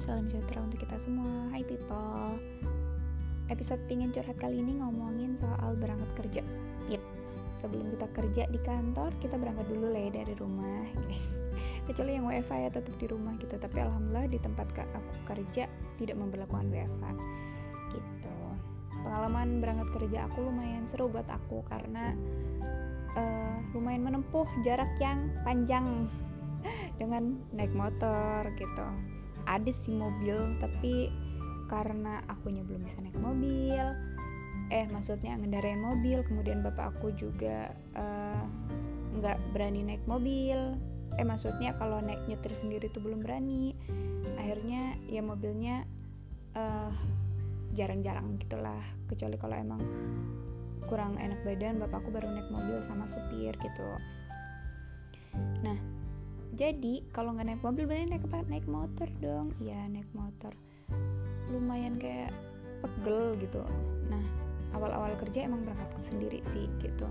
salam sejahtera untuk kita semua. Hai people. Episode pingin curhat kali ini ngomongin soal berangkat kerja. Yep, sebelum kita kerja di kantor, kita berangkat dulu lah ya dari rumah. Kecuali yang WFA ya tetap di rumah gitu. Tapi Alhamdulillah di tempat aku kerja tidak memperlakukan WFA Gitu. Pengalaman berangkat kerja aku lumayan seru buat aku Karena uh, lumayan menempuh jarak yang panjang dengan naik motor gitu ada sih mobil tapi karena akunya belum bisa naik mobil eh maksudnya ngendarain mobil kemudian bapak aku juga eh, nggak uh, berani naik mobil. Eh maksudnya kalau naik nyetir sendiri tuh belum berani. Akhirnya ya mobilnya uh, jarang-jarang gitulah. Kecuali kalau emang kurang enak badan bapakku baru naik mobil sama supir gitu. Nah jadi kalau nggak naik mobil berarti naik apa? Naik motor dong. Iya naik motor. Lumayan kayak pegel gitu. Nah awal-awal kerja emang berangkat sendiri sih gitu.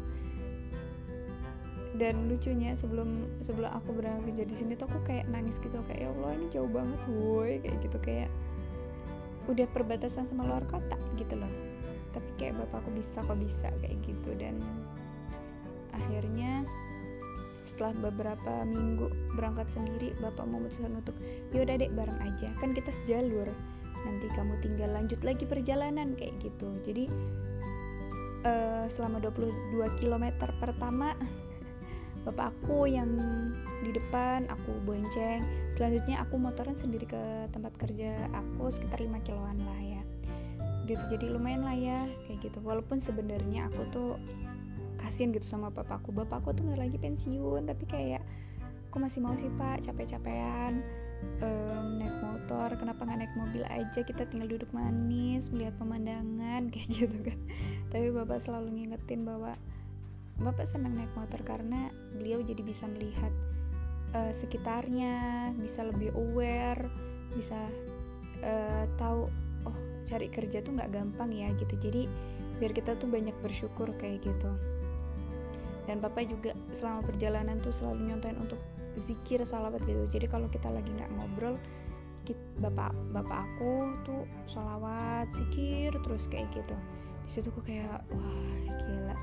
Dan lucunya sebelum sebelum aku berangkat kerja di sini tuh aku kayak nangis gitu kayak ya Allah ini jauh banget woi kayak gitu. Kayak udah perbatasan sama luar kota gitu loh. Tapi kayak bapakku bisa kok bisa kayak gitu. Dan akhirnya setelah beberapa minggu berangkat sendiri bapak memutuskan untuk yaudah dek bareng aja. Kan kita sejalur. Nanti kamu tinggal lanjut lagi perjalanan kayak gitu. Jadi uh, selama 22 km pertama bapak aku yang di depan aku bonceng. Selanjutnya aku motoran sendiri ke tempat kerja aku sekitar 5 kiloan lah ya. Gitu jadi lumayan lah ya kayak gitu. Walaupun sebenarnya aku tuh kasihan gitu sama bapakku bapakku tuh bentar lagi pensiun tapi kayak aku masih mau sih pak capek-capean um, naik motor kenapa nggak naik mobil aja? Kita tinggal duduk manis melihat pemandangan kayak gitu kan. Tapi bapak selalu ngingetin bahwa bapak senang naik motor karena beliau jadi bisa melihat uh, sekitarnya bisa lebih aware bisa uh, tahu oh cari kerja tuh nggak gampang ya gitu. Jadi biar kita tuh banyak bersyukur kayak gitu dan bapak juga selama perjalanan tuh selalu nyontain untuk zikir salawat gitu. Jadi kalau kita lagi nggak ngobrol bapak bapak aku tuh salawat zikir terus kayak gitu. Di situ aku kayak wah gila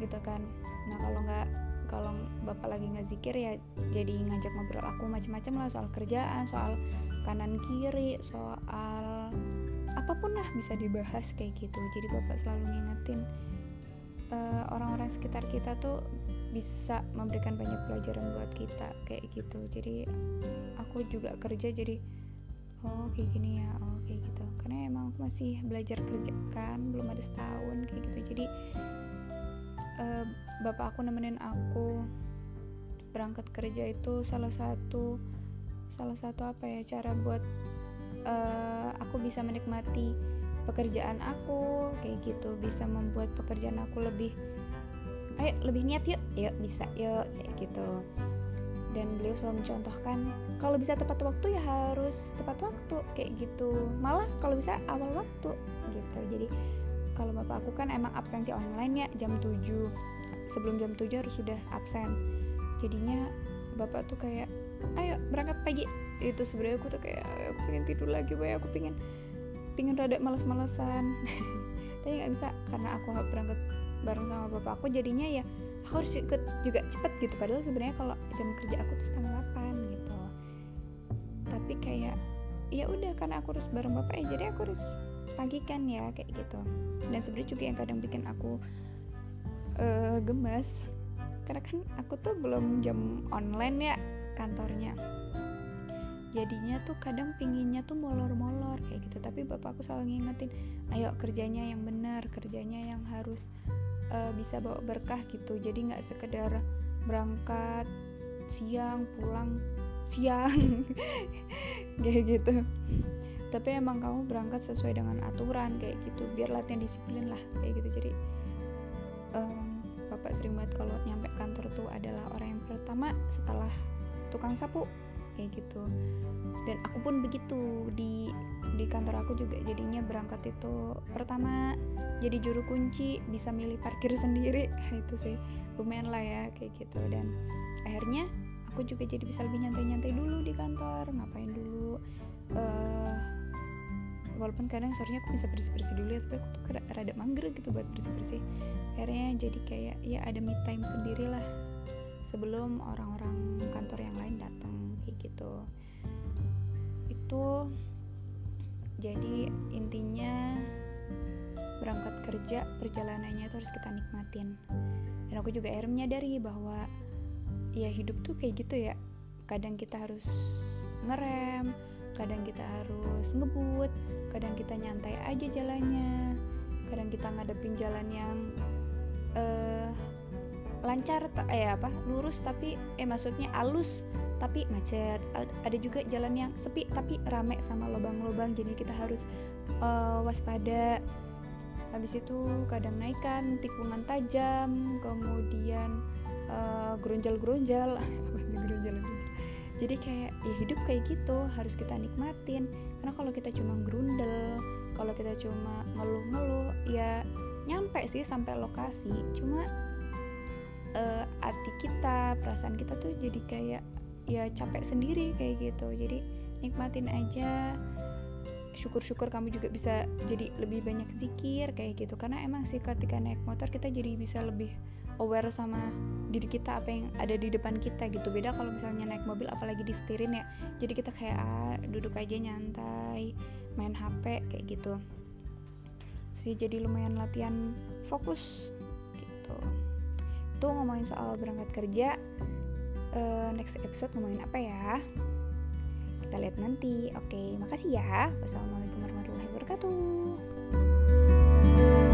gitu kan. Nah kalau nggak kalau bapak lagi nggak zikir ya jadi ngajak ngobrol aku macam-macam lah soal kerjaan soal kanan kiri soal apa pun lah bisa dibahas kayak gitu. Jadi bapak selalu ngingetin uh, orang-orang sekitar kita tuh bisa memberikan banyak pelajaran buat kita kayak gitu. Jadi aku juga kerja jadi oh kayak gini ya oh kayak gitu. Karena emang aku masih belajar kerja kan belum ada setahun kayak gitu. Jadi uh, bapak aku nemenin aku berangkat kerja itu salah satu salah satu apa ya cara buat uh, aku bisa menikmati pekerjaan aku kayak gitu. Bisa membuat pekerjaan aku lebih ayo lebih niat yuk. Yuk bisa yuk kayak gitu. Dan beliau selalu mencontohkan kalau bisa tepat waktu ya harus tepat waktu kayak gitu. Malah kalau bisa awal waktu gitu. Jadi kalau bapak aku kan emang absensi online ya jam 7 sebelum jam 7 harus sudah absen. Jadinya bapak tuh kayak ayo berangkat pagi. Itu sebenarnya aku tuh kayak aku pengen tidur lagi boy aku pengen pingin rada males-malesan. Tapi nggak bisa karena aku berangkat bareng sama bapak aku jadinya ya aku harus ikut juga cepet gitu. Padahal sebenarnya kalau jam kerja aku tuh setengah delapan gitu. Tapi kayak ya udah karena aku harus bareng bapak ya jadi aku harus pagi kan ya kayak gitu. Dan sebenarnya juga yang kadang bikin aku uh, gemes karena kan aku tuh belum jam online ya kantornya jadinya tuh kadang pinginnya tuh molor-molor kayak gitu. Tapi bapakku selalu ngingetin ayo kerjanya yang benar kerjanya yang harus uh, bisa bawa berkah gitu. Jadi nggak sekedar berangkat siang pulang siang kayak gitu. Tapi emang kamu berangkat sesuai dengan aturan kayak gitu. Biar latihan disiplin lah kayak gitu. Jadi um, bapak sering banget kalau nyampe kantor tuh adalah orang yang pertama setelah tukang sapu kayak gitu. Dan aku pun begitu di di kantor aku juga jadinya berangkat itu pertama jadi juru kunci bisa milih parkir sendiri. Itu sih lumayan lah ya kayak gitu. Dan akhirnya aku juga jadi bisa lebih nyantai-nyantai dulu di kantor ngapain dulu. Uh, walaupun kadang seharusnya aku bisa bersih bersih dulu ya tapi aku tuh rada, mager gitu buat bersih bersih akhirnya jadi kayak ya ada me time sendiri lah sebelum orang-orang kantor yang lain datang kayak gitu. Itu jadi intinya berangkat kerja perjalanannya itu harus kita nikmatin. Dan aku juga akhirnya menyadari bahwa ya hidup tuh kayak gitu ya. Kadang kita harus ngerem kadang kita harus ngebut kadang kita nyantai aja jalannya kadang kita ngadepin jalan yang uh, lancar eh apa lurus tapi eh maksudnya alus tapi macet. Ada juga jalan yang sepi tapi rame sama lubang-lubang. Jadi kita harus uh, waspada. Habis itu kadang naikkan tikungan tajam kemudian uh, gerunjal-gerunjal. Jadi kayak ya hidup kayak gitu harus kita nikmatin. Karena kalau kita cuma gerundel kalau kita cuma ngeluh-ngeluh ya nyampe sih sampai lokasi. Cuma uh, hati kita perasaan kita tuh jadi kayak ya capek sendiri kayak gitu. Jadi nikmatin aja. Syukur-syukur kamu juga bisa jadi lebih banyak zikir kayak gitu. Karena emang sih ketika naik motor kita jadi bisa lebih aware sama diri kita apa yang ada di depan kita gitu. Beda kalau misalnya naik mobil apalagi di setirin ya. Jadi kita kayak ah, duduk aja nyantai main HP kayak gitu. Jadi lumayan latihan fokus gitu itu ngomongin soal berangkat kerja uh, next episode ngomongin apa ya kita lihat nanti. Oke, makasih ya. Wassalamualaikum warahmatullahi wabarakatuh.